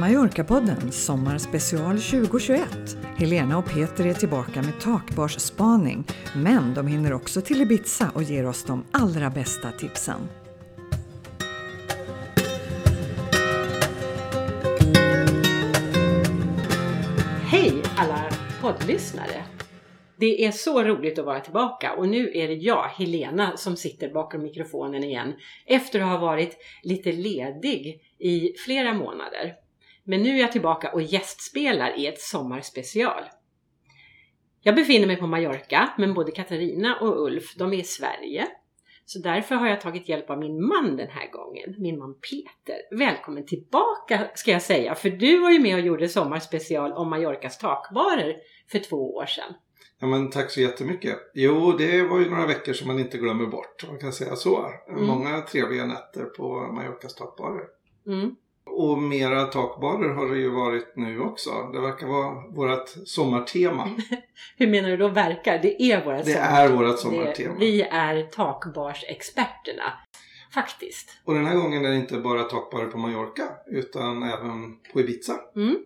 Mallorca-podden Sommarspecial 2021. Helena och Peter är tillbaka med takbarsspaning, men de hinner också till Ibiza och ger oss de allra bästa tipsen. Hej alla poddlyssnare! Det är så roligt att vara tillbaka och nu är det jag, Helena, som sitter bakom mikrofonen igen efter att ha varit lite ledig i flera månader. Men nu är jag tillbaka och gästspelar i ett sommarspecial. Jag befinner mig på Mallorca, men både Katarina och Ulf, de är i Sverige. Så därför har jag tagit hjälp av min man den här gången, min man Peter. Välkommen tillbaka ska jag säga, för du var ju med och gjorde sommarspecial om Mallorcas takbarer för två år sedan. Ja men tack så jättemycket. Jo, det var ju några veckor som man inte glömmer bort. Man kan säga så. Mm. Många trevliga nätter på Mallorcas takbarer. Mm. Och mera takbarer har det ju varit nu också. Det verkar vara vårt sommartema. Hur menar du då verkar? Det är våra Det är vårt sommartema. Det, vi är takbarsexperterna. Faktiskt. Och den här gången är det inte bara takbarer på Mallorca utan även på Ibiza. Mm.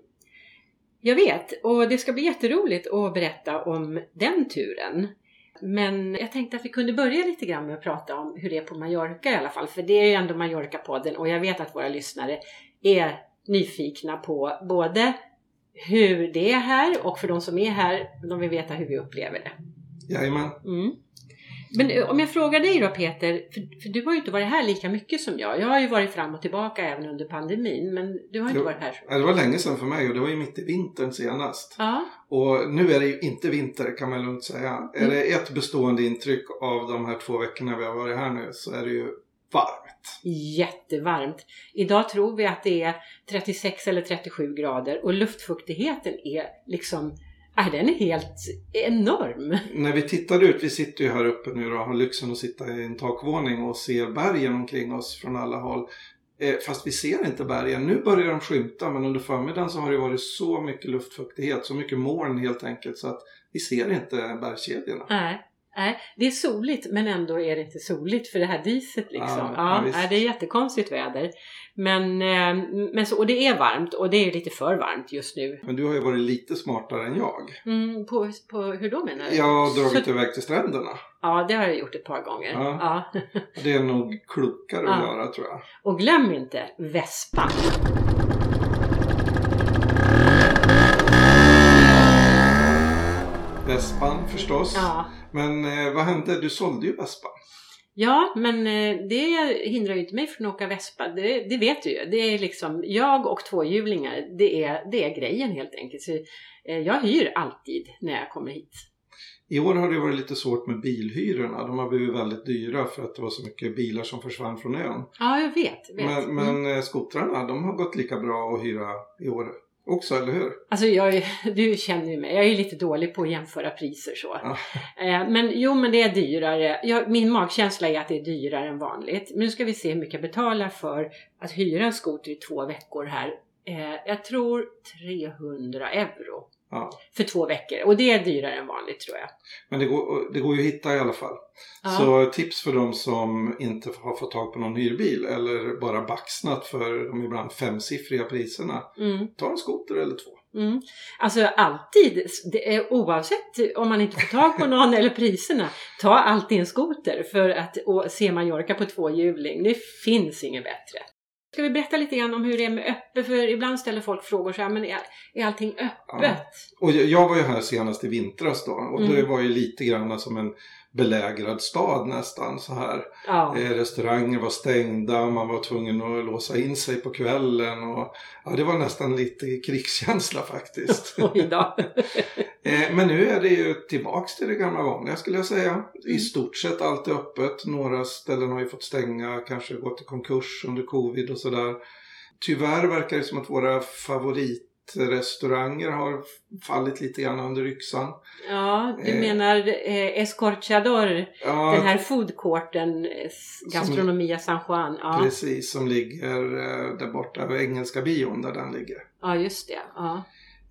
Jag vet och det ska bli jätteroligt att berätta om den turen. Men jag tänkte att vi kunde börja lite grann med att prata om hur det är på Mallorca i alla fall. För det är ju ändå Mallorca-podden och jag vet att våra lyssnare är nyfikna på både hur det är här och för de som är här, de vill veta hur vi upplever det. Jajamän. Mm. Men eh, om jag frågar dig då Peter, för, för du har ju inte varit här lika mycket som jag. Jag har ju varit fram och tillbaka även under pandemin, men du har inte Jo. varit här så. Det var länge sedan för mig och det var ju mitt i vintern senast. Ja, Och nu är det ju inte vinter kan man lugnt säga. Är Mm. det ett bestående intryck av de här två veckorna vi har varit här nu så är det ju varmt. jättevarmt. Idag tror vi att det är 36 eller 37 grader och luftfuktigheten är liksom, äh, den är helt enorm. När vi tittade ut, vi sitter ju här uppe nu och har lyxen att sitta i en takvåning och ser bergen omkring oss från alla håll. Eh, Fast vi ser inte bergen. Nu börjar de skymta men under förmiddagen så har det varit så mycket luftfuktighet, så mycket moln helt enkelt så att vi ser inte bergskedjorna. Nej, nej, det är soligt men ändå är det inte soligt för det här diset liksom. Ja, Ja, ja, det är jättekonstigt väder. Men, eh, men så, och det är varmt och det är lite för varmt just nu. Men du har ju varit lite smartare än jag. Mm, på, på, hur då menar du? Jag har dragit Så- iväg till stränderna. Ja, det har jag gjort ett par gånger. Ja. Ja. Det är nog klokare att Ja. göra tror jag. Och glöm inte vespan. Vespan förstås. Ja. Men eh, vad hände? Du sålde ju vespan. Ja, men eh, det hindrar ju inte mig från att åka vespa. Det, det vet du ju. Det är liksom, jag och tvåhjulingar, det är, det är grejen helt enkelt. Så, eh, jag hyr alltid när jag kommer hit. I år har det varit lite svårt med bilhyrorna. De har blivit väldigt dyra för att det var så mycket bilar som försvann från ön. Ja, jag vet. vet. Men, Mm. men eh, skotrarna, de har gått lika bra att hyra i år också, eller hur? Alltså jag, du känner ju mig, jag är lite dålig på att jämföra priser så. Ja. Eh, Men jo, men det är dyrare. Jag, min magkänsla är att det är dyrare än vanligt. Men nu ska vi se hur mycket jag betalar för att hyra en skoter i två veckor här. Eh, Jag tror 300 euro Ja. för två veckor och det är dyrare än vanligt tror jag. Men det går, det går ju att hitta i alla fall. Ja. Så tips för de som inte har fått tag på någon hyrbil eller bara baxnat för de ibland femsiffriga priserna. Mm, Ta en skoter eller två. mm. Alltså alltid, det är, oavsett om man inte får tag på någon eller priserna, ta alltid en skoter för att se Mallorca på tvåhjuling. Det finns inget bättre. Ska vi berätta lite grann om hur det är med öppet? För ibland ställer folk frågor så här, men är, är allting öppet? Och jag, jag var ju här senast i vintras då och det Mm. var ju lite grann som en belägrad stad nästan så här. Ja. Eh, Restauranger var stängda, man var tvungen att låsa in sig på kvällen och ja, det var nästan lite krigskänsla faktiskt. Eh, Men nu är det ju tillbaks till det gamla vanliga skulle jag säga. I Mm. stort sett allt är öppet. Några ställen har ju fått stänga, kanske gått i konkurs under covid och sådär. Tyvärr verkar det som att våra favoritrestauranger har fallit lite grann under yxan. Ja, du Eh. menar eh, Escorchador, Ja, den här foodcourten, eh, Gastronomia San Juan. Ja, precis som ligger eh, där borta vid Engelska bion där den ligger. ja just det. Ja.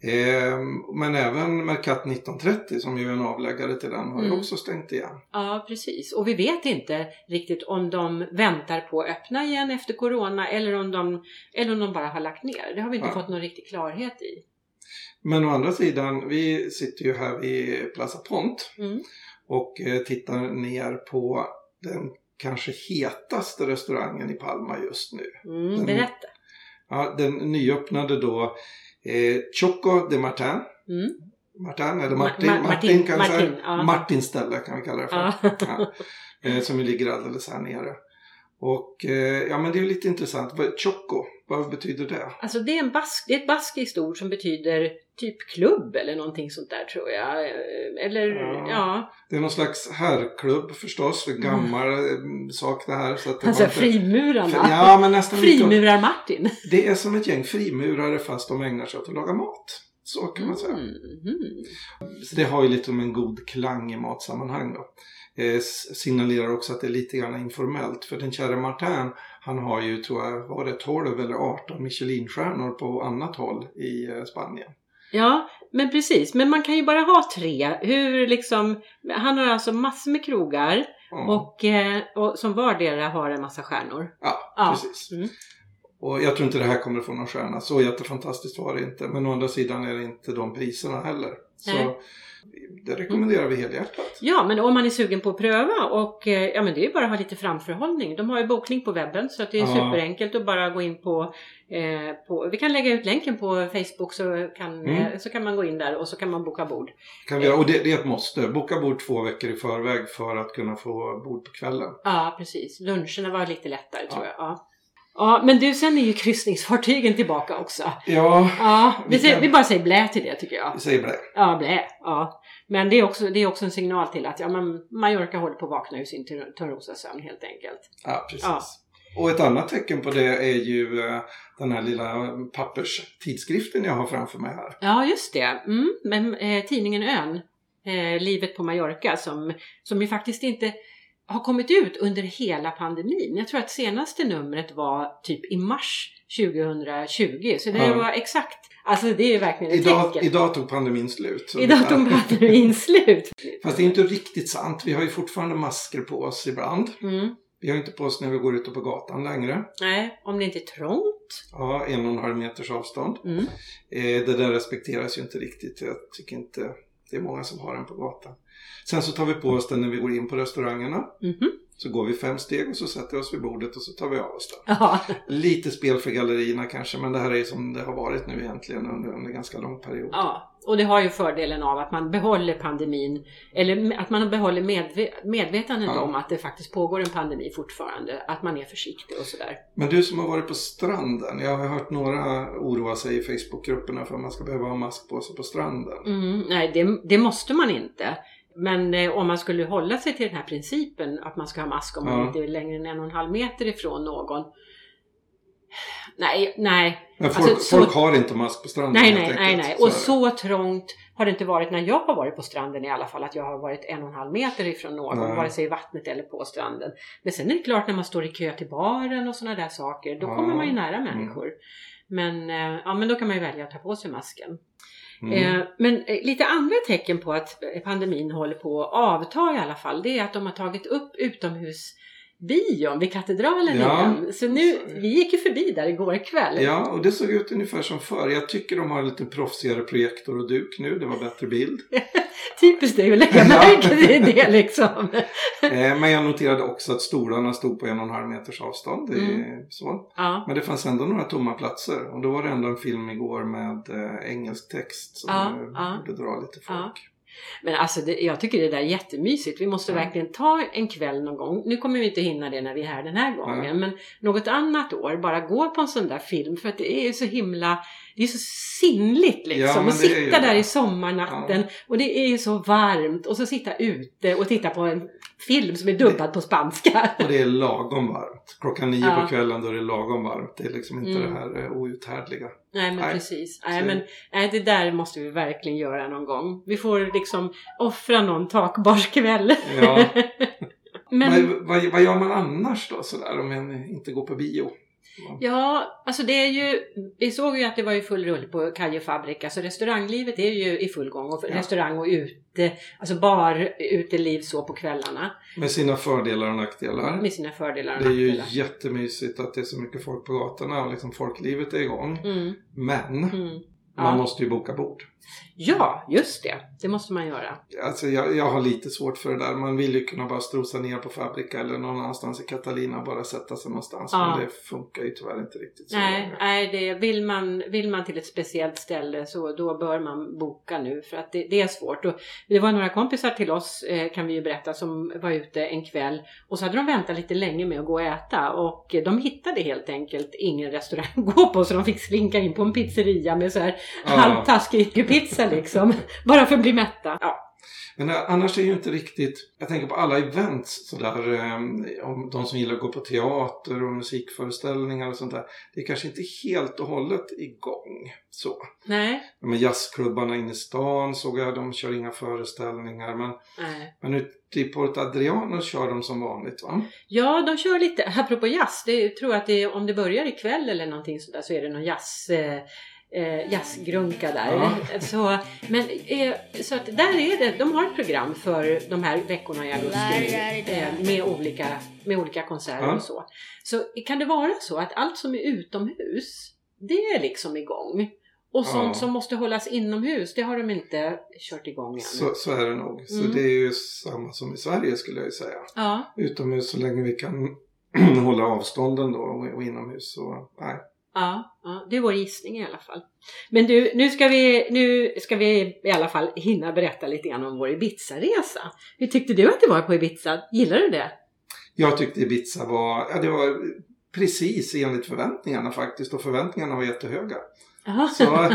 Eh, men även Mercat 1930 som ju är en avläggare till den har ju Mm. också stängt igen. Ja, precis. Och vi vet inte riktigt om de väntar på att öppna igen efter Corona eller om de, eller om de bara har lagt ner. Det har vi inte Ja. fått någon riktig klarhet i. Men å andra sidan, vi sitter ju här vid Plaza Pont Mm. och eh, tittar ner på den kanske hetaste restaurangen i Palma just nu. Mm, Mm. berätta. Ja, den nyöppnade då eh, Choco de Martin. Mm. Martin eller Ma- Martin, Ma- Martin, Martin, vi säga. Martin, ja. Martins ställe kan vi kalla det för. Ja. Ja. Eh, som ligger alldeles här nere. Och eh, ja men det är ju lite intressant. Choco, vad betyder det? Alltså det är, en bask, det är ett baskiskt ord som betyder typ klubb eller någonting sånt där tror jag. Eller Ja. ja, Det är någon slags herrklubb förstås, för gammal eh, sak det här. Så att det alltså inte- frimurarna. Ja men nästan. Frimurar-Martin. Det är som ett gäng frimurare fast de ägnar sig åt att laga mat. Så kan man säga. Mm, mm. Så det har ju lite om en god klang i matsammanhang då. Eh, signalerar också att det är lite grann informellt. För den kära Martin, han har ju, tror jag, var det 12 eller 18 Michelinstjärnor på annat håll i eh, Spanien. Ja, men precis. Men man kan ju bara ha tre. Hur liksom, han har alltså massor med krogar Ja, och, eh, och som vardera har en massa stjärnor. ja, Ja. precis. Mm. Och jag tror inte det här kommer få någon stjärna. Så jättefantastiskt var det inte. Men å andra sidan är det inte de priserna heller. Så Nej. Det rekommenderar vi helhjärtat. Ja, men om man är sugen på att pröva och eh, ja, men det är bara att ha lite framförhållning. De har ju bokning på webben så att det är Ja. superenkelt att bara gå in på, eh, på... Vi kan lägga ut länken på Facebook så kan, Mm. eh, så kan man gå in där och så kan man boka bord. Kan vi, och det, det är ett måste. Boka bord två veckor i förväg för att kunna få bord på kvällen. Ja, precis. Luncherna var lite lättare tror Ja. jag. Ja. Ja, men du, sen är ju kryssningsfartygen tillbaka också. Ja, Ja, vi, säger, vi bara säger blä till det tycker jag. vi säger det. Ja, blä. Ja. Men det är, också, det är också en signal till att ja, men Mallorca håller på att vakna ur sin Törn- Törnrosasömn helt enkelt. Ja, precis. Ja. Och ett annat tecken på det är ju eh, den här lilla papperstidskriften jag har framför mig här. Ja, just det. Mm. Men eh, tidningen Ön, eh, Livet på Mallorca, som, som ju faktiskt inte har kommit ut under hela pandemin. Jag tror att senaste numret var typ i mars 2020, så det Ja. var exakt, alltså det är verkligen ett Idag, tecken. idag tog pandemin slut. Idag tog pandemin slut. Fast det är inte riktigt sant. Vi har ju fortfarande masker på oss ibland. Mm. Vi har inte på oss när vi går ute på gatan längre. Nej, om det inte är trångt. Ja, en och en halv meters avstånd. Mm. Eh, det där respekteras ju inte riktigt. Jag tycker inte det är många som har den på gatan. Sen så tar vi på oss den när vi går in på restaurangerna. Mhm. Så går vi fem steg och så sätter vi oss vid bordet och så tar vi av oss den. Lite spel för gallerierna kanske, men det här är som det har varit nu egentligen under under en ganska lång period. ja, och det har ju fördelen av att man behåller pandemin, eller att man behåller medve medvetandet Ja. om att det faktiskt pågår en pandemi fortfarande, att man är försiktig och sådär. Men du som har varit på stranden, jag har hört några oroa sig i Facebookgrupperna för att man ska behöva ha mask på sig på stranden. Mm, nej, det, det måste man inte. Men eh, om man skulle hålla sig till den här principen att man ska ha mask om man Ja. inte är längre än en och en halv meter ifrån någon. Nej, nej, Men folk, Alltså, så- folk har inte mask på stranden nej, nej, nej, nej. Och så trångt har det inte varit när jag har varit på stranden i alla fall, att jag har varit en och en halv meter ifrån någon, Nej. vare sig i vattnet eller på stranden. Men sen är det klart när man står i kö till baren och sådana där saker, då Ja. kommer man ju nära Mm. människor. Men, eh, ja, men då kan man ju välja att ta på sig masken. Mm. Eh, Men eh, lite andra tecken på att pandemin håller på att avta i alla fall, det är att de har tagit upp utomhusbion vid katedralen Ja. igen. Så nu, vi gick ju förbi där igår kväll. Ja, och det såg ut ungefär som förr. Jag tycker de har en lite proffsigare projektor och duk nu. Det var bättre bild. Typiskt dig att lägga märke till det liksom. Eh, men jag noterade också att stolarna stod på en och en halv meters avstånd. Det är Mm. så. Ja, Men det fanns ändå några tomma platser. Och då var det ändå en film igår med eh, engelsk text som Ja, eh, ja. borde dra lite folk. Men alltså det, jag tycker det där är jättemysigt. Vi måste Ja. verkligen ta en kväll någon gång. Nu kommer vi inte hinna det när vi är här den här gången. Nej. Men något annat år, bara gå på en sån där film. För att det är så himla, det är så sinnligt liksom. Ja, men att det ju sitta där det. i sommarnatten och det är ju så varmt. Och så sitta ute och titta på en film som är dubbad på spanska. Och det är lagom varmt. Klockan nio Ja. på kvällen då är det lagom varmt. Det är liksom inte Mm. det här eh, outhärdliga. Nej men Nej. precis. Nej, Så- men, nej, det där måste vi verkligen göra någon gång. Vi får liksom offra någon takbarskväll. Ja. men Vad, vad, vad gör man annars då sådär om man inte går på bio? Ja, alltså det är ju, vi såg ju att det var ju full rulle på Kaje Fabrik, alltså restauranglivet är ju i full gång och Ja. restaurang och ute, alltså bar, uteliv så på kvällarna Med sina fördelar och nackdelar. med sina fördelar och Det är ju nackdelar. jättemysigt att det är så mycket folk på gatorna och liksom folklivet är igång. Mm, Men mm. man Ja. måste ju boka bord. Ja, just det. Det måste man göra. Alltså jag, jag har lite svårt för det där. Man vill ju kunna bara strosa ner på Fabrika eller någon annanstans i Catalina och bara sätta sig någonstans. Ja. Men det funkar ju tyvärr inte riktigt så. Nej, nej det, vill, man, vill man till ett speciellt ställe så då bör man boka nu för att det, det är svårt. Och det var några kompisar till oss eh, kan vi ju berätta som var ute en kväll och så hade de väntat lite länge med att gå och äta och de hittade helt enkelt ingen restaurang att gå på så de fick slinka in på en pizzeria med så här Ja. halvtaskig pizza liksom. Bara för att bli mätta. Ja. Men eh, annars är ju inte riktigt, jag tänker på alla events sådär, eh, om de som gillar att gå på teater och musikföreställningar och sånt där. Det är kanske inte helt och hållet igång så. Nej, Men jazzklubbarna inne i stan såg jag, de kör inga föreställningar. Men, nej. men ute i Porto Adriano kör de som vanligt va? Ja, de kör lite, apropå jazz, det, jag tror att det, om det börjar ikväll eller någonting sådär så är det någon jazz, eh, jazzgrunka där. Ja. Så, men, eh, så att där är det, de har ett program för de här veckorna i augusti eh, med, olika, med olika konserter Ja. och så. Så kan det vara så att allt som är utomhus, det är liksom igång. Och sånt Ja. som måste hållas inomhus, det har de inte kört igång än. Så, så är det nog. Så Mm. det är ju samma som i Sverige skulle jag ju säga. Ja, Utomhus så länge vi kan hålla avstånden då och, och inomhus så nej. Ja, ja, det är vår gissning i alla fall. Men du, nu ska, vi, nu ska vi i alla fall hinna berätta lite grann om vår Ibiza-resa. Hur tyckte du att det var på Ibiza? Gillar du det? Jag tyckte Ibiza var, ja det var precis enligt förväntningarna faktiskt och förväntningarna var jättehöga. Jaha. Så, eh,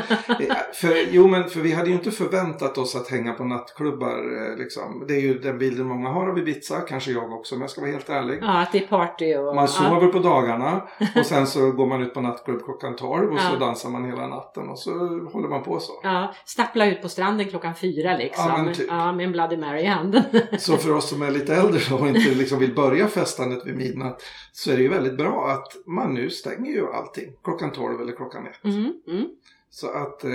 för, jo men för vi hade ju inte förväntat oss att hänga på nattklubbar eh, liksom. Det är ju den bilden många har av Ibiza, kanske jag också om jag ska vara helt ärlig. Ja, att det är party och... Man ja. sover på dagarna och sen så går man ut på nattklubb klockan 12 och så Ja. dansar man hela natten och så håller man på så. Ja, stappla ut på stranden klockan fyra liksom. Ja, men typ. ja, med en Bloody Mary i handen. Så för oss som är lite äldre och inte liksom vill börja festandet vid midnatt så är det ju väldigt bra att man nu stänger ju allting klockan 12 eller klockan 1. Mm, mm. Så att eh,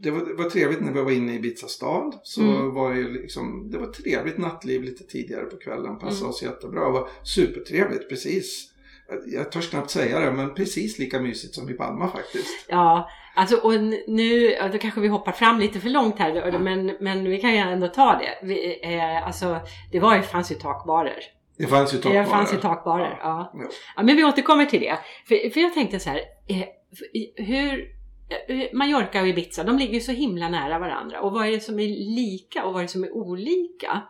det, var, det var trevligt när vi var inne i Ibiza stad. Så Mm. var det liksom, det var trevligt nattliv lite tidigare på kvällen. Passade Mm. oss jättebra. Det var supertrevligt precis. Jag törs knappt säga det men precis lika mysigt som i Palma faktiskt. Ja, alltså och nu, ja, då kanske vi hoppar fram lite för långt här, men, men vi kan ju ändå ta det. Vi, eh, alltså, det var ju, fanns ju takbarer. Det fanns ju Det takbarer. fanns ju takbarer, ja. Jo. Ja, men vi återkommer till det. För, för jag tänkte så här, eh, hur Mallorca och Ibiza, de ligger ju så himla nära varandra. Och vad är det som är lika och vad är det som är olika?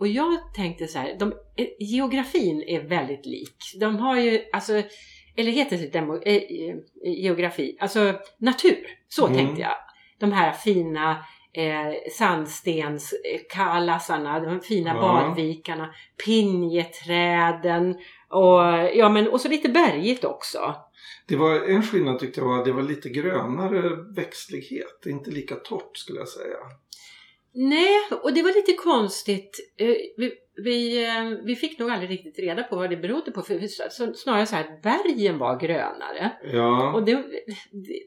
Och jag tänkte så här, de, eh, geografin är väldigt lik. De har ju, alltså, eller heter det demo, eh, eh, geografi, alltså natur. Så Mm. tänkte jag. De här fina eh, sandstenskalasarna, de fina Ja. badvikarna, pinjeträden och, ja, men, och så lite bergigt också. Det var en skillnad tyckte jag var att det var lite grönare växtlighet. Inte lika torrt skulle jag säga. Nej, och det var lite konstigt. Eh, Vi, vi, eh, vi fick nog aldrig riktigt reda på vad det berodde på. För snarare så här att bergen var grönare. Ja, Och det,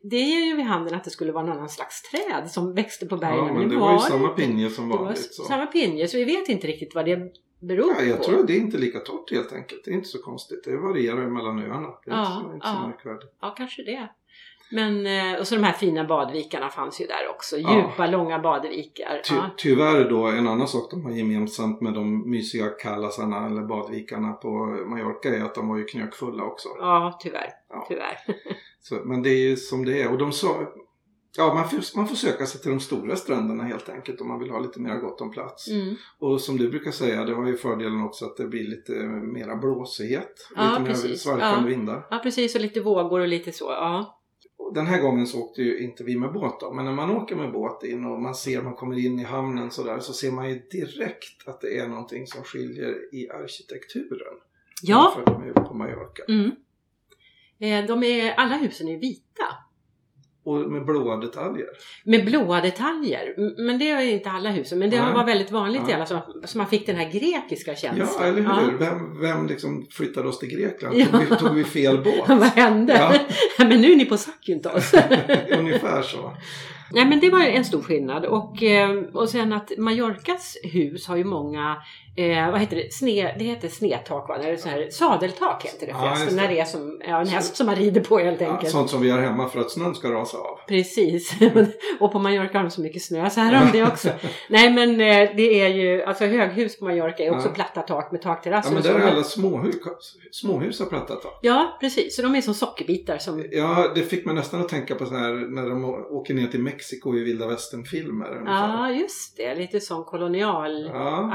det, ger ju vid handen att det skulle vara någon annan slags träd som växte på bergen. ja men det var ju samma pinje som Det var vanligt. Så. samma pinje, så vi vet inte riktigt vad det beror Ja, jag på. tror att det är inte lika torrt helt enkelt. Det är inte så konstigt. Det varierar ju mellan öarna. Det är Ja, inte så, inte så ja. Ja, kanske det. Men, eh, och så de här fina badvikarna fanns ju där också. Ja. Djupa, långa badvikar. Ty, Ja. tyvärr då, en annan sak de har gemensamt med de mysiga kallasarna eller badvikarna på Mallorca är att de var ju knökfulla också. ja, tyvärr. Ja. tyvärr. Så, men det är ju som det är. Och de sa, ja man får, man får söka sig till de stora stränderna helt enkelt om man vill ha lite mer gott om plats. Mm. Och som du brukar säga, det har ju fördelen också att det blir lite mera blåsighet. Ja, lite mer precis. svalkande Ja. vindar. Ja, precis. Och lite vågor och lite så. Ja. Den här gången så åkte ju inte vi med båt då, men när man åker med båt in och man ser, man kommer in i hamnen så där så ser man ju direkt att det är någonting som skiljer i arkitekturen. Ja. Jämfört med på Mallorca. Mm. Eh, de är, alla husen är vita. Och med blåa detaljer. Med blåa detaljer. Men det är inte alla husen. Men det Nej. var väldigt vanligt i Ja. alla så, så man fick den här grekiska känslan. Ja, eller hur? Ja. Vem, vem liksom flyttade oss till Grekland? Ja. Tog, vi, tog vi fel båt? Vad hände? Ja. men nu är ni på Zakynthos. Ungefär så. Nej men det var en stor skillnad och, eh, och sen att Mallorcas hus har ju många, eh, vad heter det, Sne, det heter snedtak va? Eller så här, sadeltak heter det Ja, förresten. just det. när det är som ja, en häst som man rider på helt Ja, enkelt. sånt som vi har hemma för att snön ska rasa av. Precis. och på Mallorca har de så mycket snö så här har de det också. Nej men eh, det är ju, alltså höghus på Mallorca är också Ja. platta tak med takterrass. Ja, men där är alla småhus, småhus har plattat tak. Ja precis, så de är som sockerbitar som Ja, det fick mig nästan att tänka på så här när de åker ner till Mexiko i vilda västern-filmer. ungefär. Ja, just det. Lite sån kolonial Ja.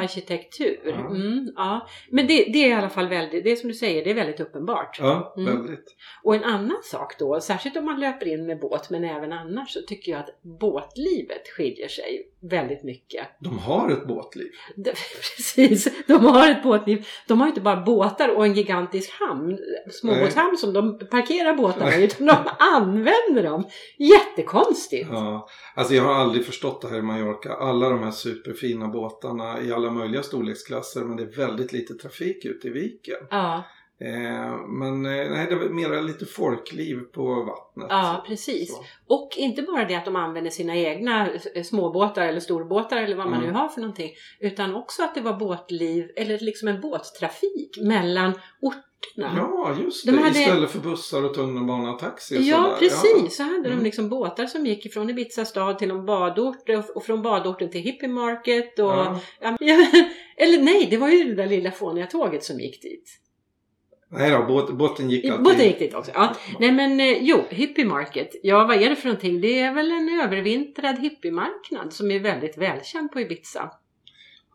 Arkitektur. Ja. Mm, ja. Men det, det är i alla fall väldigt, det är som du säger, det är väldigt uppenbart. Ja, Mm. väldigt. Och en annan sak då, särskilt om man löper in med båt men även annars så tycker jag att båtlivet skiljer sig väldigt mycket. De har ett båtliv. Det, precis, de har ett båtliv. De har inte bara båtar och en gigantisk hamn, småbåtshamn som de parkerar båtarna i utan de använder dem. Jättekonstigt! Ja. Alltså jag har aldrig förstått det här i Mallorca. Alla de här superfina båtarna i alla möjliga storleksklasser men det är väldigt lite trafik ute i viken. Ja, Eh, men eh, nej, det är mer lite folkliv på vattnet. ja precis. Så. Och inte bara det att de använder sina egna eh, småbåtar eller storbåtar eller vad man Mm. nu har för någonting. Utan också att det var båtliv eller liksom en båttrafik mellan orterna. Ja, just De det. hade- Istället för bussar och tunnelbana och taxi och Ja, sådär. precis. Så hade de Mm. liksom båtar som gick ifrån Ibiza stad till en badort och- från badorten till hippie market. Och, Ja. ja. Ja, eller nej, det var ju det där lilla fåniga tåget som gick dit. Nej då, båt, båten gick alltid. Båten gick dit också. Ja. Nej men eh, jo, hippie market. Ja, vad är det för någonting? Det är väl en övervintrad hippiemarknad som är väldigt välkänd på Ibiza.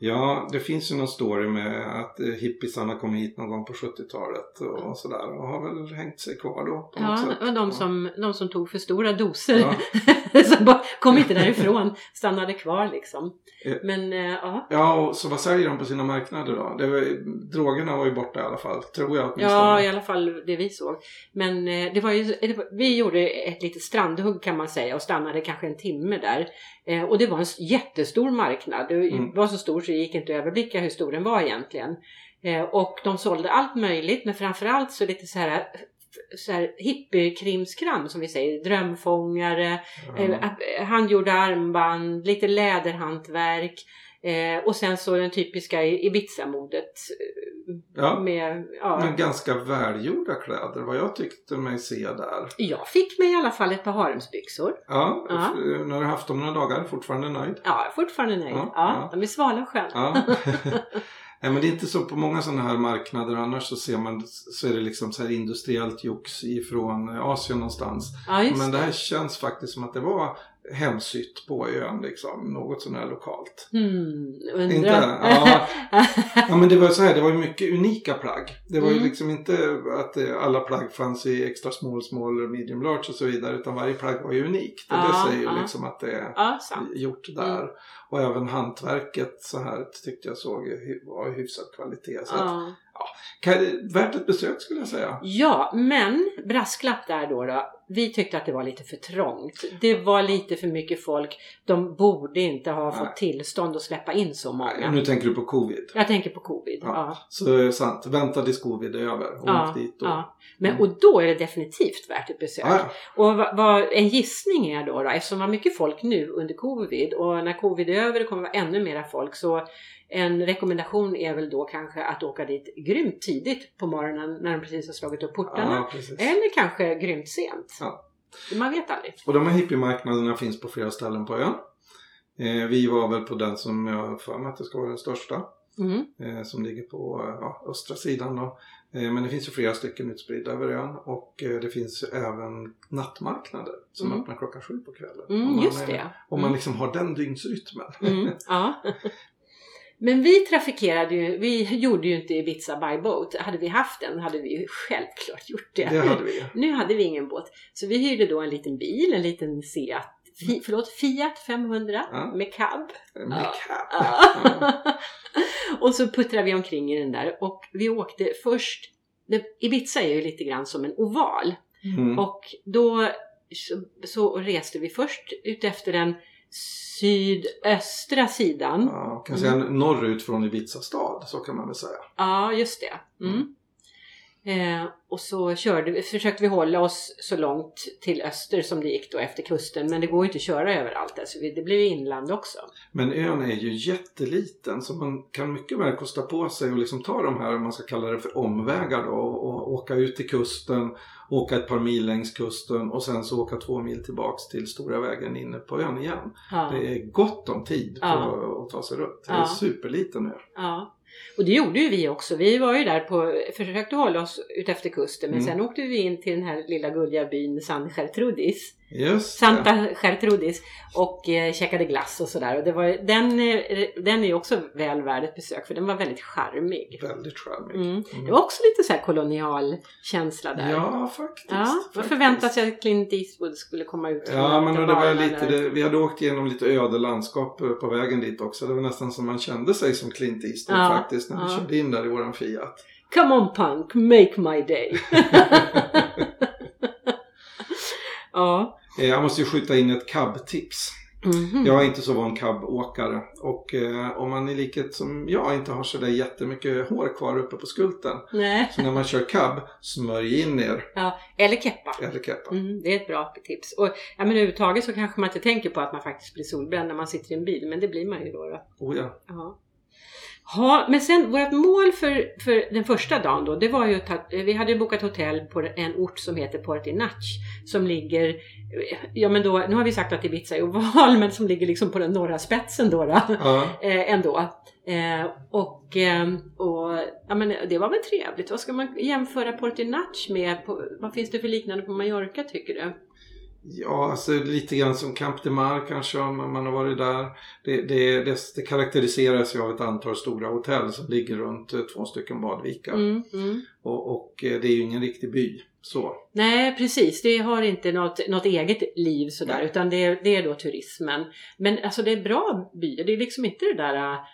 Ja, det finns ju någon story med att eh, hippisarna kom hit någon gång på 70-talet och sådär och har väl hängt sig kvar då. Ja, sätt. och de som, de som tog för stora doser. Ja. som bara kom inte därifrån, stannade kvar liksom. Eh. Men eh, ja. Ja, och så vad säljer de på sina marknader då? Det var, drogerna var ju borta i alla fall, tror jag åtminstone. Ja, i alla fall det vi såg. Men det var ju, det var, vi gjorde ett litet strandhugg kan man säga och stannade kanske en timme där. Eh, och det var en jättestor marknad. Det Mm. var så stor så det gick inte att överblicka hur stor den var egentligen. Eh, och de sålde allt möjligt men framförallt så lite så här så här hippiekrimskram som vi säger, drömfångare, eh, handgjorda armband, lite läderhantverk eh, och sen så den typiska Ibiza-modet eh, Ja. med, ja, Men ganska välgjorda kläder, vad jag tyckte mig se där. Jag fick mig i alla fall ett par haremsbyxor. Ja, Ja. nu har du haft dem några dagar, fortfarande nöjd? Ja, fortfarande nöjd. Ja, Ja. De är svala och sköna. Nej men det är inte så på många sådana här marknader annars så ser man så är det liksom så här industriellt jox ifrån Asien någonstans. Ja, Men det. här känns faktiskt som att det var hemsytt på ön liksom, något sån här lokalt. Hmm, undrar. Inte? Ja. Ja men det var så här, det var ju mycket unika plagg. Det var ju Mm. liksom inte att eh, alla plagg fanns i extra small, small, medium, large och så vidare utan varje plagg var ju unikt. Ja, det säger ju ja. liksom att det är ja, gjort där. Och även hantverket så här tyckte jag såg var hyfsad kvalitet. Så att, Ja. värt ett besök skulle jag säga. ja, men brasklapp där då, då. Vi tyckte att det var lite för trångt. Det var lite för mycket folk. De borde inte ha fått Nej. tillstånd att släppa in så Nej, många. nu tänker du på covid. Jag tänker på covid. Ja. Ja. Så det är sant. Vänta tills covid är över och Ja, dit då. ja. Men, Mm. och då är det definitivt värt ett besök. Ja. Och vad, vad en gissning är då, då, eftersom det var mycket folk nu under covid och när covid är över det kommer vara ännu mera folk så en rekommendation är väl då kanske att åka dit grymt tidigt på morgonen när de precis har slagit upp portarna. ja. Eller kanske grymt sent. Ja. Man vet aldrig. Och de här hippiemarknaderna finns på flera ställen på ön. Eh, vi var väl på den som jag har för mig att det ska vara den största. Mm. eh, som ligger på ja, östra sidan. Då. Eh, men det finns ju flera stycken utspridda över ön och eh, det finns ju även nattmarknader som Mm. öppnar klockan sju på kvällen. Mm, Om man just det. Om Mm. man liksom har den dygnsrytmen. Mm, ja. Men vi trafikerade ju, vi gjorde ju inte Ibiza by boat. Hade vi haft den hade vi ju självklart gjort det. Det hade vi. Nu hade vi ingen båt. Så vi hyrde då en liten bil, en liten Seat, fi, förlåt, Fiat 500 Ja. med cab. Med Ja. Ja. och så puttrade vi omkring i den där och vi åkte först, Ibiza är ju lite grann som en oval Mm. och då så, så reste vi först ut efter den sydöstra sidan. Ja, kan säga norrut från Ibiza stad, så kan man väl säga. Ja, just det. Mm. Eh, och så körde vi, försökte vi hålla oss så långt till öster som det gick då efter kusten. Men det går ju inte att köra överallt. Alltså det blev inland också. Men ön är ju jätteliten så man kan mycket väl kosta på sig och liksom ta de här, man ska kalla det för omvägar då och, och åka ut till kusten, åka ett par mil längs kusten och sen så åka två mil tillbaks till stora vägen inne på ön igen. Ja. Det är gott om tid Ja. att ta sig runt. Det är Ja. superliten ö. Ja. Och det gjorde ju vi också. Vi var ju där på, försökte hålla oss utefter kusten men Mm. sen åkte vi in till den här lilla gulliga byn San Gertrudis. Just. Santa Gertrudis och eh, käkade glass och sådär. Och det var, den, eh, den är också väl värd ett besök för den var väldigt charmig. Väldigt charmig. Mm. Mm. Det var också lite så här kolonial känsla där. Ja, faktiskt. Ja, man förväntade sig att Clint Eastwood skulle komma ut Ja, men det var lite, det, vi hade åkt igenom lite öde landskap eh, på vägen dit också. Det var nästan som man kände sig som Clint Eastwood Ja, faktiskt när vi ja. körde in där i våran Fiat. Come on punk, make my day. ja. Eh, Jag måste ju skjuta in ett cab-tips. Mhm. Jag är inte så van cab-åkare och eh, om man i likhet som jag inte har sådär jättemycket hår kvar uppe på skulten. Nej. Så när man kör cab, smörj in er. Ja, eller keppa. Eller keppa. Mm, det är ett bra tips. Och ja, men överhuvudtaget så kanske man inte tänker på att man faktiskt blir solbränd när man sitter i en bil, men det blir man ju då. då. Oh ja. Ja. Ja, men sen vårt mål för, för den första dagen då, det var ju att vi hade bokat hotell på en ort som heter Portinach som ligger, ja men då, nu har vi sagt att Ibiza är oval, men som ligger liksom på den norra spetsen då, då ja. eh, ändå. Eh, och, eh, och ja, men det var väl trevligt. Vad ska man jämföra Portinach med? På, vad finns det för liknande på Mallorca tycker du? Ja, alltså lite grann som Camp de Mar kanske om man har varit där. Det, det, det, det karaktäriseras ju av ett antal stora hotell som ligger runt eh, två stycken badvikar. Mm, mm. Och, och eh, det är ju ingen riktig by. Så. Nej precis, det har inte något, något eget liv sådär Nej. utan det, det är då turismen. Men alltså det är bra byar, det är liksom inte det där sko-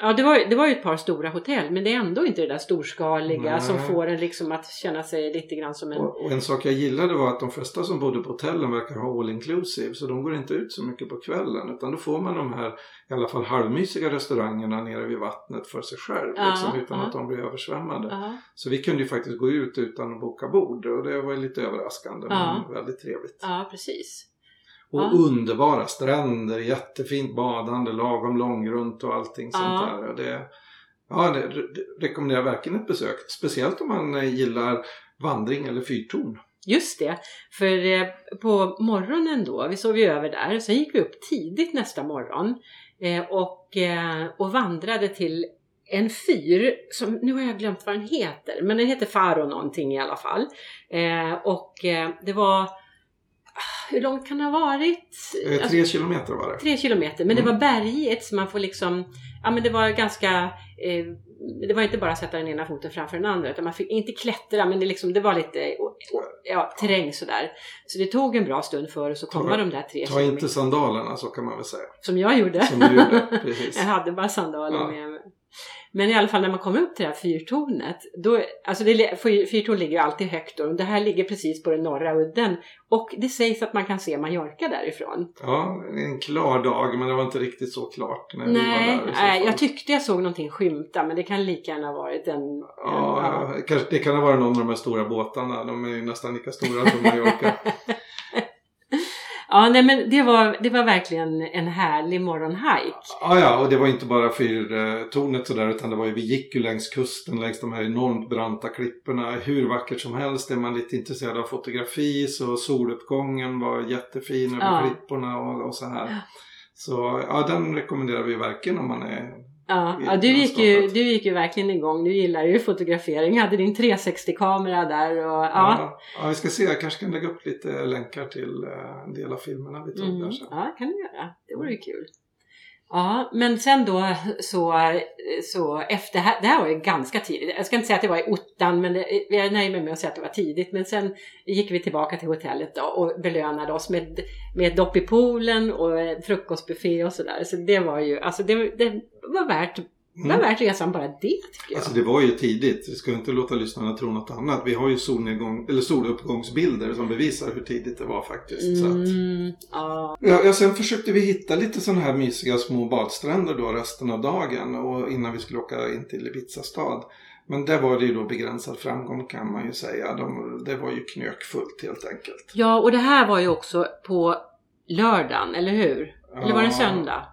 Ja det var, det var ju ett par stora hotell men det är ändå inte det där storskaliga Nej. som får en liksom att känna sig lite grann som en... Och, och en sak jag gillade var att de flesta som bodde på hotellen verkar ha all inclusive så de går inte ut så mycket på kvällen utan då får man de här i alla fall halvmysiga restaurangerna nere vid vattnet för sig själv Ja, liksom, utan ja. att de blir översvämmade. Ja, Så vi kunde ju faktiskt gå ut utan att boka bord och det var ju lite överraskande men väldigt trevligt. ja precis. Och Ja. underbara stränder, jättefint badande, lagom långgrunt och allting sånt Ja. där. Och det, ja, det, det rekommenderar jag verkligen ett besök. Speciellt om man eh, gillar vandring eller fyrtorn. Just det, för eh, på morgonen då, vi sov ju över där, sen gick vi upp tidigt nästa morgon eh, och, och vandrade till en fyr som, nu har jag glömt vad den heter, men den heter Faro någonting i alla fall. Och det var, hur långt kan det ha varit? Eh, Alltså, tre kilometer var det. tre kilometer, men det Mm. var bergigt så man får liksom, ja men det var ganska, eh, det var inte bara att sätta den ena foten framför den andra utan man fick inte klättra men det, liksom, det var lite ja, terräng sådär. Så det tog en bra stund för oss att komma Ta- de där tre Ta kilometer. inte sandalerna så kan man väl säga. Som jag gjorde. Som du gjorde, precis. jag hade bara sandaler Ja. med. Men i alla fall när man kom upp till det här fyrtornet, då, alltså det, fyr- fyrtorn ligger ju alltid högt och det här ligger precis på den norra udden. Och det sägs att man kan se Mallorca därifrån. Ja, en klar dag men det var inte riktigt så klart när vi var Nej, där. nej, jag tyckte jag såg någonting skymta men det kan lika gärna ha varit en... en Ja, det kan ha varit någon av de här stora båtarna. De är ju nästan lika stora som Mallorca. ja nej men det var, det var verkligen en härlig morgonhike. Ja, ja, och det var inte bara fyrtornet sådär utan det var ju, vi gick ju längs kusten längs de här enormt branta klipporna. Hur vackert som helst. Är man lite intresserad av fotografi så soluppgången var jättefin över Ja. klipporna och, och så här. Så ja, den rekommenderar vi verkligen om man är... Ja, ja du, gick ju, du gick ju verkligen igång. Du gillar ju fotografering. Hade din 360-kamera där och ja. Ja, ja, vi ska se. Jag kanske kan lägga upp lite länkar till eh, en del av filmerna vi tog Mm. där sen. Ja, kan du göra. Det vore ju kul. Ja, men sen då så, så efter, det här var ju ganska tidigt. Jag ska inte säga att det var i ottan, men det, jag nöjer mig med att säga att det var tidigt. Men sen gick vi tillbaka till hotellet då och belönade oss med, med dopp i poolen och frukostbuffé och sådär. Så det var ju, alltså det, det var värt det var värt resan bara det tycker jag. Alltså det var ju tidigt. Vi ska inte låta lyssnarna tro något annat. Vi har ju solnedgång, eller soluppgångsbilder som bevisar hur tidigt det var faktiskt. Så att... Mm, ja. Ja, sen försökte vi hitta lite sådana här mysiga små badstränder då resten av dagen och innan vi skulle åka in till Ibiza stad. Men där var det ju då begränsad framgång kan man ju säga. De, det var ju knökfullt helt enkelt. ja, och det här var ju också på lördagen, eller hur? Eller var det söndag?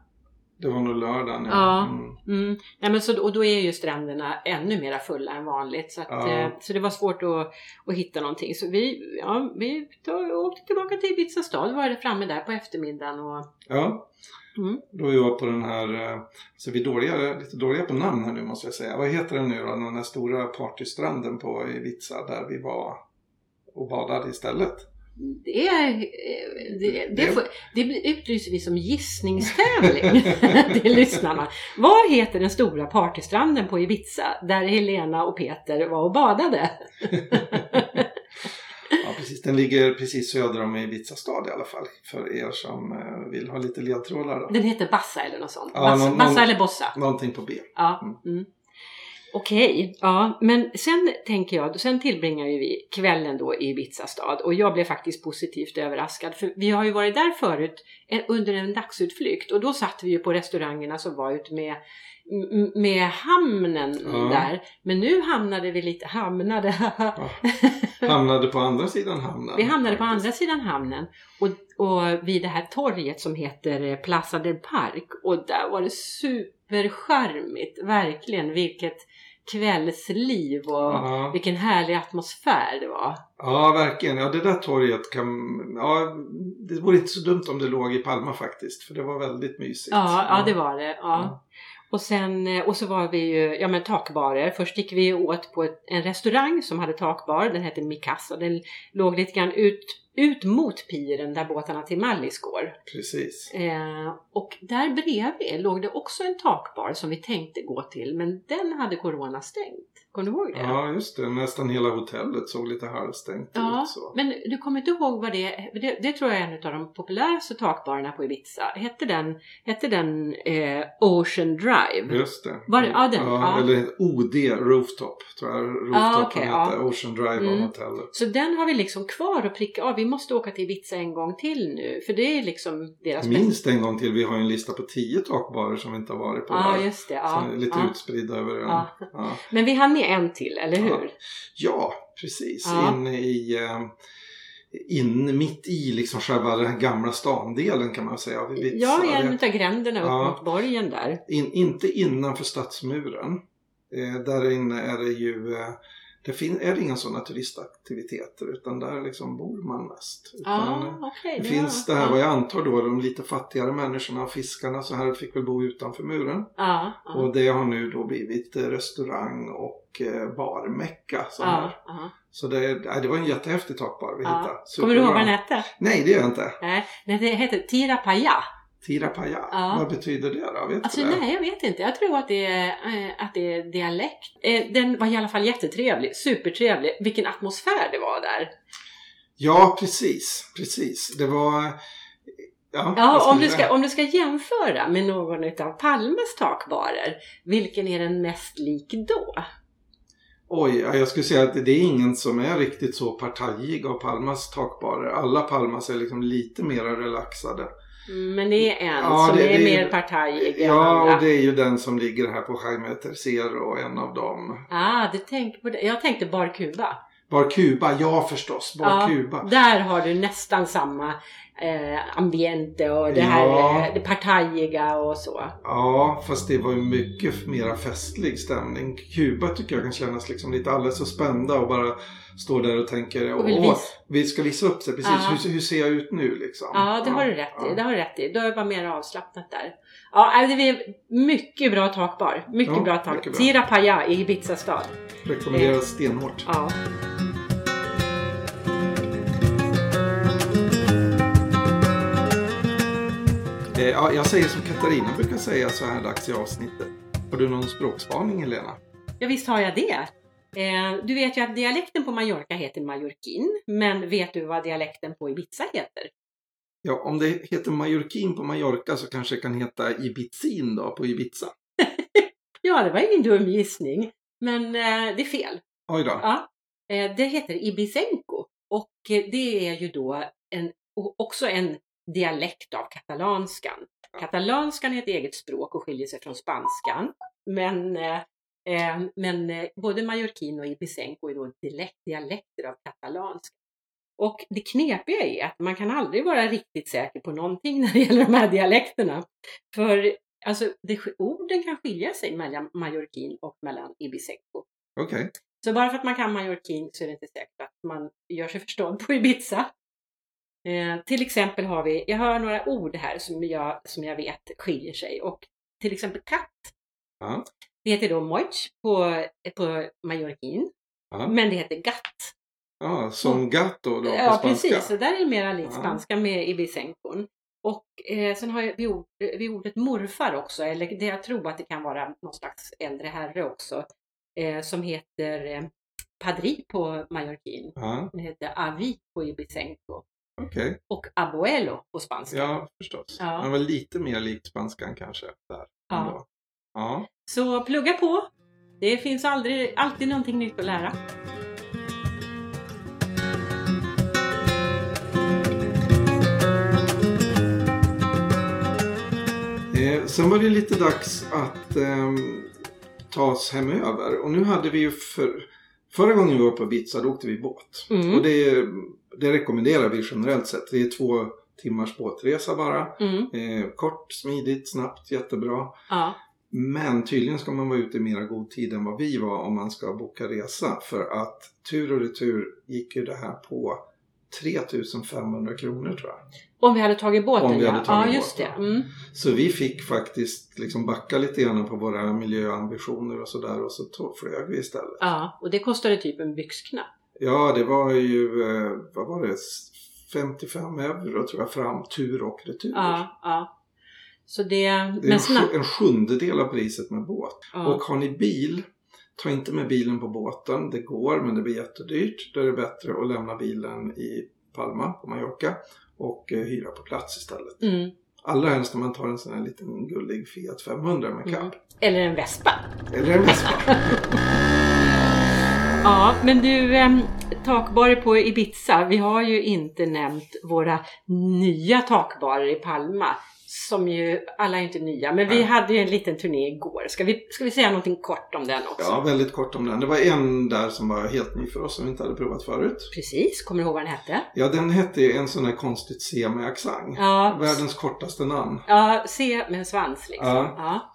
Det var nog lördagen ja. Ja. Mm. Mm. Nej, men så, och då är ju stränderna ännu mer fulla än vanligt. Så, att, Ja. eh, så det var svårt att, att hitta någonting. Så vi, ja, vi tog, åkte tillbaka till Ibiza stad. var det framme där på eftermiddagen. Och, Ja. Mm. Då är jag på den här, eh, så vi är dåliga, lite dåliga på namn här nu måste jag säga. Vad heter den nu då? Den här stora partystranden på Ibiza där vi var och badade istället. Det, eh, det, det, Det- får, det utlyser vi som gissningstävling till lyssnarna. Vad heter den stora partystranden på Ibiza där Helena och Peter var och badade? Ja precis, den ligger precis söder om Ibiza stad i alla fall. För er som eh, vill ha lite ledtrådar då. Den heter Bassa eller något sånt. Ja, Bassa, någon- Bassa eller Bossa. Någonting på B. Ja. Mm. Okej, ja, men sen tänker jag, sen tillbringar ju vi kvällen då i Ibiza stad och jag blev faktiskt positivt överraskad för vi har ju varit där förut eh, under en dagsutflykt och då satt vi ju på restaurangerna som var ut med med hamnen Ja. där. Men nu hamnade vi lite, hamnade, Hamnade på andra sidan hamnen. vi hamnade på faktiskt. andra sidan hamnen och, och vid det här torget som heter eh, Plaza del Park och där var det supercharmigt, verkligen vilket kvällsliv och Ja. vilken härlig atmosfär det var. ja, verkligen. Ja, det där torget kan... Ja, det vore inte så dumt om det låg i Palma faktiskt. För det var väldigt mysigt. Ja, ja det var det. Ja. Ja. Och sen eh, och så var vi ju, ja men takbarer. Först gick vi åt på ett, en restaurang som hade takbar. Den hette Mikasa. Den låg lite grann ut, ut mot piren där båtarna till Mallis går. Precis. Eh, och där bredvid låg det också en takbar som vi tänkte gå till. Men den hade corona stängt. Kommer du ihåg det? Ja, just det. Nästan hela hotellet såg lite halvstängt Ja, ut. Så. Men du kommer inte ihåg vad det Det, det tror jag är en av de populäraste takbarerna på Ibiza. Hette den, hette den eh, Ocean Drive? Just det. Var ja, den, ja. Eller OD Rooftop tror jag. Rooftop Ah, okej, hette. ja. Ocean Drive Mm. var hotellet. Så den har vi liksom kvar och pricka av. Vi måste åka till Ibiza en gång till nu. För det är liksom deras Minst en gång till. Vi har ju en lista på tio takbarer som vi inte har varit på. Ja, där. just det. som Ja, är lite ja. utspridda över ön. Ja. Ja. Men vi hann med en till, eller hur? Ja. precis. Ja. Inne i... Eh, in mitt i liksom själva den gamla standelen kan man säga. av Ibiza. Ja, i en utav gränderna upp Ja. mot borgen där. In, inte innanför stadsmuren. Eh, där inne är det ju eh, det är det inga sådana turistaktiviteter utan där liksom bor man mest. Utan, Ja, eh, okej. det var- finns det här vad jag antar då de lite fattigare människorna fiskarna så här fick väl bo utanför muren. Ja, ja. Och det har nu då blivit eh, restaurang och eh, barmecka. Så, här. ja, ja. så det, nej, det var en jättehäftig takbar vi hittade. ja. Kommer du ihåg vad den hette? Nej det gör jag inte. Nej, det heter Tirapaya. Tirapaya, Ja. vad betyder det då? Vet Alltså nej, jag vet inte. Jag tror att det är, eh, att det är dialekt. Eh, den var i alla fall jättetrevlig. Supertrevlig. Vilken atmosfär det var där. Ja, precis. Precis. Det var... Ja, vad Ja, ska om du, ska, om du ska jämföra med någon av Palmas takbarer, vilken är den mest lik då? Oj, ja, jag skulle säga att det är ingen som är riktigt så partajig av Palmas takbarer. Alla Palmas är liksom lite mer relaxade. Mm, Men det är en Ja, som det- är det- mer partajig Ja, och det är ju den som ligger här på Jaime Tercero, en av dem. Ah, du tänker på det. Jag tänkte Bar Cuba. Bar Cuba, ja förstås. Bar Ja, Cuba. Där har du nästan samma eh, ambiente och det Ja. här eh, det partajiga och så. Ja, fast det var ju mycket mera festlig stämning. Kuba tycker jag kan kännas liksom lite alldeles så spända och bara stå där och tänker Och vill visa. vi ska visa upp sig precis. Ja. Hur, hur ser jag ut nu liksom? Ja, det har du rätt ja. i. Det har du rätt i. Då bara mer avslappnat där. Ja, äh, det är mycket bra takbar. Mycket Ja, bra tak. Tirapaya i Ibiza stad. Rekommenderas stenhårt. Ja. Ja, jag säger som Katarina brukar säga så här dags i avsnittet. Har du någon språkspaning Helena? ja, visst har jag det. Eh, du vet ju att dialekten på Mallorca heter mallorquin. Men vet du vad dialekten på Ibiza heter? Ja, om det heter Mallorquin på Mallorca så kanske det kan heta Ibizin då på Ibiza. Ja, det var ingen dum gissning. Men eh, det är fel. Oj då. Ja, eh, det heter Ibisenko och eh, det är ju då en, också en dialekt av katalanskan. Katalanskan är ett eget språk och skiljer sig från spanskan. Men, eh, eh, men eh, både mallorquin och ibisenko är då dialekt, dialekter av katalanska. Och det knepiga är att man kan aldrig vara riktigt säker på någonting när det gäller de här dialekterna. För alltså, det, orden kan skilja sig mellan mallorquin och mellan ibisenko. Okej. Så bara för att man kan mallorquin så är det inte säkert att man gör sig förstådd på Ibiza. Eh, till exempel har vi, jag har några ord här som jag, som jag vet skiljer sig och till exempel katt. Ja. Det heter då mojch på, på mallorquin, Ja. men det heter gatt. ja, som gatto då på Ja spanska. precis, så där är det mera likt Ja. spanska med ibisenkon. Och eh, sen har jag vid, ord, vid ordet morfar också, eller det, jag tror att det kan vara någon slags äldre herre också, eh, som heter eh, padri på mallorquin. Ja, Den heter avi på ibisenko. Okej. Och abuelo på spanska. Ja, förstås. Ja. Men var lite mer likt spanskan kanske. Där. Ja. Ja. Så plugga på! Det finns aldrig, alltid någonting nytt att lära. Eh, sen var det lite dags att ehm, ta oss hemöver. Och nu hade vi ju för, förra gången vi var på Ibiza då åkte vi båt. Mm. Och det, det rekommenderar vi generellt sett. Det är två timmars båtresa bara. Mm. Eh, kort, smidigt, snabbt, jättebra. Ja. Men tydligen ska man vara ute i mera god tid än vad vi var om man ska boka resa. För att tur och retur gick ju det här på 3500 kronor tror jag. Om vi hade tagit båten ja. hade tagit ja, just det. Mm. Så vi fick faktiskt liksom backa lite grann på våra miljöambitioner och sådär och så flög vi istället. Ja, och det kostade typ en byxknapp. Ja, det var ju, eh, vad var det, 55 euro tror jag fram tur och retur. Ja, ja. Så det... Det är en, snabbt. en sjundedel av priset med båt. Ja. Och har ni bil, ta inte med bilen på båten. Det går men det blir jättedyrt. Då är det bättre att lämna bilen i Palma på Mallorca och eh, hyra på plats istället. Mm. Allra helst när man tar en sån här liten gullig Fiat 500 med cab. Mm. Eller en vespa. Eller en Vespa. Ja, men du, äm, takbarer på Ibiza. Vi har ju inte nämnt våra nya takbarer i Palma. Som ju, alla är inte nya, men vi hade ju en liten turné igår. Ska vi, ska vi säga någonting kort om den också? Ja, väldigt kort om den. Det var en där som var helt ny för oss som vi inte hade provat förut. Precis, kommer du ihåg vad den hette? Ja, den hette en sån här konstigt C med accent. Ja, Världens kortaste namn. ja C med en svans liksom. Ja. Ja.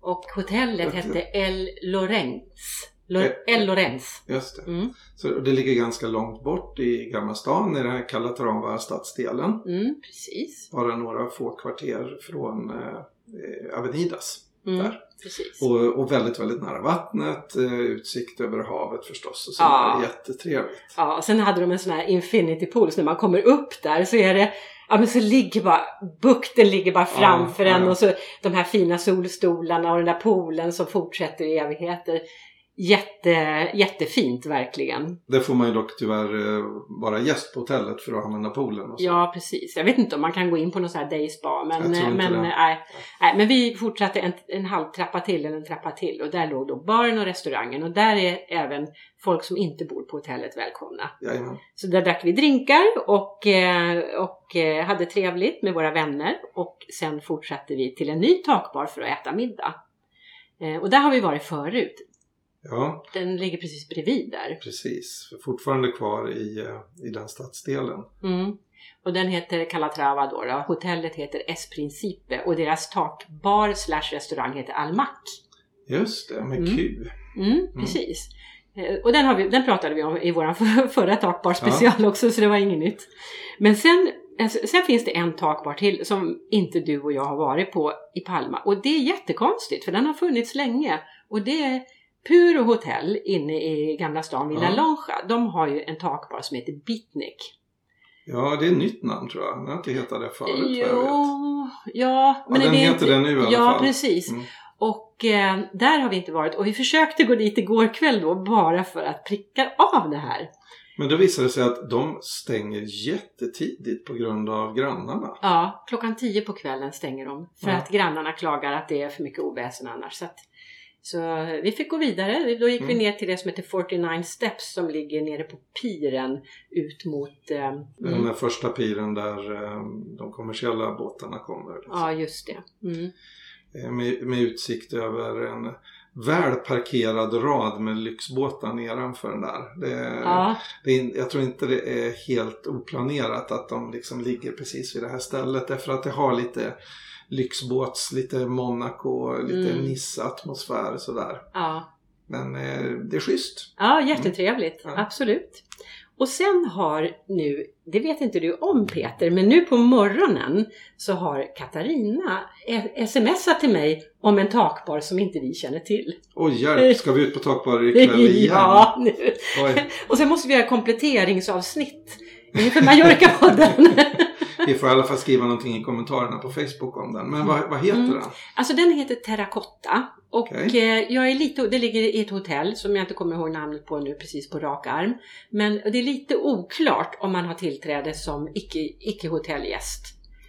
Och hotellet hette El Lorenz. Eh, El Lorenz. Just det. Mm. Så det ligger ganska långt bort i Gamla stan i den här Calatrava stadsdelen. Mm, precis. Bara några få kvarter från eh, Avenidas. Mm, Där. precis. Och, och väldigt, väldigt nära vattnet. Eh, utsikt över havet förstås. Och så Ja. Jättetrevligt. Ja, och sen hade de en sån här infinity pool, så när man kommer upp där så är det Ja men så ligger bara, bukten ligger bara framför ja, en ja. och så de här fina solstolarna och den där poolen som fortsätter i evigheter. Jätte, jättefint verkligen. Där får man ju dock tyvärr eh, vara gäst på hotellet för att använda poolen. Och så. Ja precis. Jag vet inte om man kan gå in på någon sån här day spa men, inte men, nej, nej, men vi fortsatte en, en halv trappa till eller en trappa till och där låg då baren och restaurangen och där är även folk som inte bor på hotellet välkomna. Jajamän. Så där drack vi drinkar och, eh, och eh, hade trevligt med våra vänner och sen fortsatte vi till en ny takbar för att äta middag. Eh, Och där har vi varit förut. Ja, Den ligger precis bredvid där. precis. Fortfarande kvar i, eh, i den stadsdelen. Mm. Och den heter Calatrava då, då. Hotellet heter Es Principe och deras takbar slash restaurang heter Almac. Just det, med Mm. Q. Mm, precis. Eh, Och den, har vi, den pratade vi om i vår förra takbar special också så det var inget nytt. Men sen, alltså, sen finns det en takbar till som inte du och jag har varit på i Palma och det är jättekonstigt för den har funnits länge och det är Puro Hotel inne i Gamla stan vid La Ja. Longa. De har ju en takbar som heter Bitnik. Ja, det är ett nytt namn tror jag. Den har inte hetat det förut vad jag vet. Jo, ja, men den det är heter det nu i alla Ja, fall. precis. Mm. Och eh, där har vi inte varit och vi försökte gå dit igår kväll då bara för att pricka av det här. Men då visar det sig att de stänger jättetidigt på grund av grannarna. Ja, klockan tio på kvällen stänger de för Ja. att grannarna klagar att det är för mycket oväsen annars. Så, att, Så vi fick gå vidare. Då gick vi Mm. ner till det som heter 49 Steps som ligger nere på piren ut mot... Eh, Den mm. där första piren där eh, de kommersiella båtarna kommer. liksom. Ja, just det. Mm. Eh, Med, med utsikt över en väl parkerad rad med lyxbåtar nedanför den där. Det, Ja, det jag tror inte det är helt oplanerat att de liksom ligger precis vid det här stället därför att det har lite lyxbåts, lite Monaco, lite Mm. Nice-atmosfär sådär. ja. Men eh, det är schysst. ja jättetrevligt. Ja. Absolut. Och sen har nu, det vet inte du om Peter, men nu på morgonen så har Katarina eh, smsat till mig om en takbar som inte vi känner till. Oj hjälp, ska vi ut på takbarer ikväll igen? ja, nu. Oj, Och sen måste vi göra kompletteringsavsnitt inför Mallorca-podden. vi får i alla fall skriva någonting i kommentarerna på Facebook om den. Men vad, vad heter Mm. den? Alltså den heter Terracotta och Okej. eh, jag är lite, det ligger i ett hotell som jag inte kommer ihåg namnet på nu precis på rak arm. Men det är lite oklart om man har tillträde som icke, icke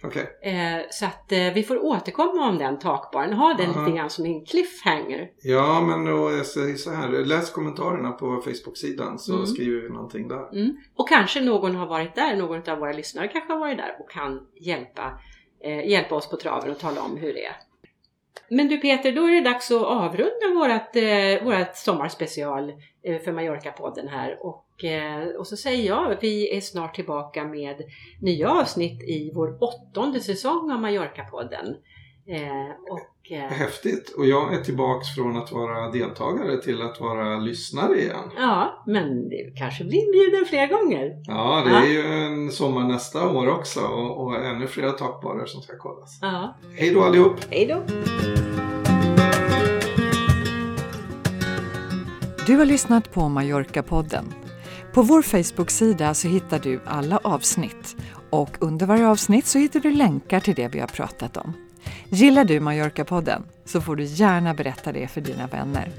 Okej. Eh, så att eh, vi får återkomma om den takbaren, ha den Aha. lite grann som en cliffhanger. Ja, men då, jag säger så här. Läs kommentarerna på Facebook-sidan så Mm. skriver vi någonting där. Mm. Och kanske någon har varit där, någon av våra lyssnare kanske har varit där och kan hjälpa, eh, hjälpa oss på traven och tala om hur det är. Men du Peter, då är det dags att avrunda vårat, eh, vårat sommarspecial eh, för Mallorca-podden här. Och, och så säger jag, vi är snart tillbaka med nya avsnitt i vår åttonde säsong av Mallorca-podden. Eh, och, eh, Häftigt. Och jag är tillbaks från att vara deltagare till att vara lyssnare igen. ja, men det kanske blir inbjuden fler gånger. Ja, det Ja. är ju en sommar nästa år också och, och ännu fler takbarer som ska kollas. Ja, Hej då allihop! hej då! Du har lyssnat på Mallorca-podden. På vår Facebook-sida så hittar du alla avsnitt och under varje avsnitt så hittar du länkar till det vi har pratat om. Gillar du Mallorca-podden så får du gärna berätta det för dina vänner.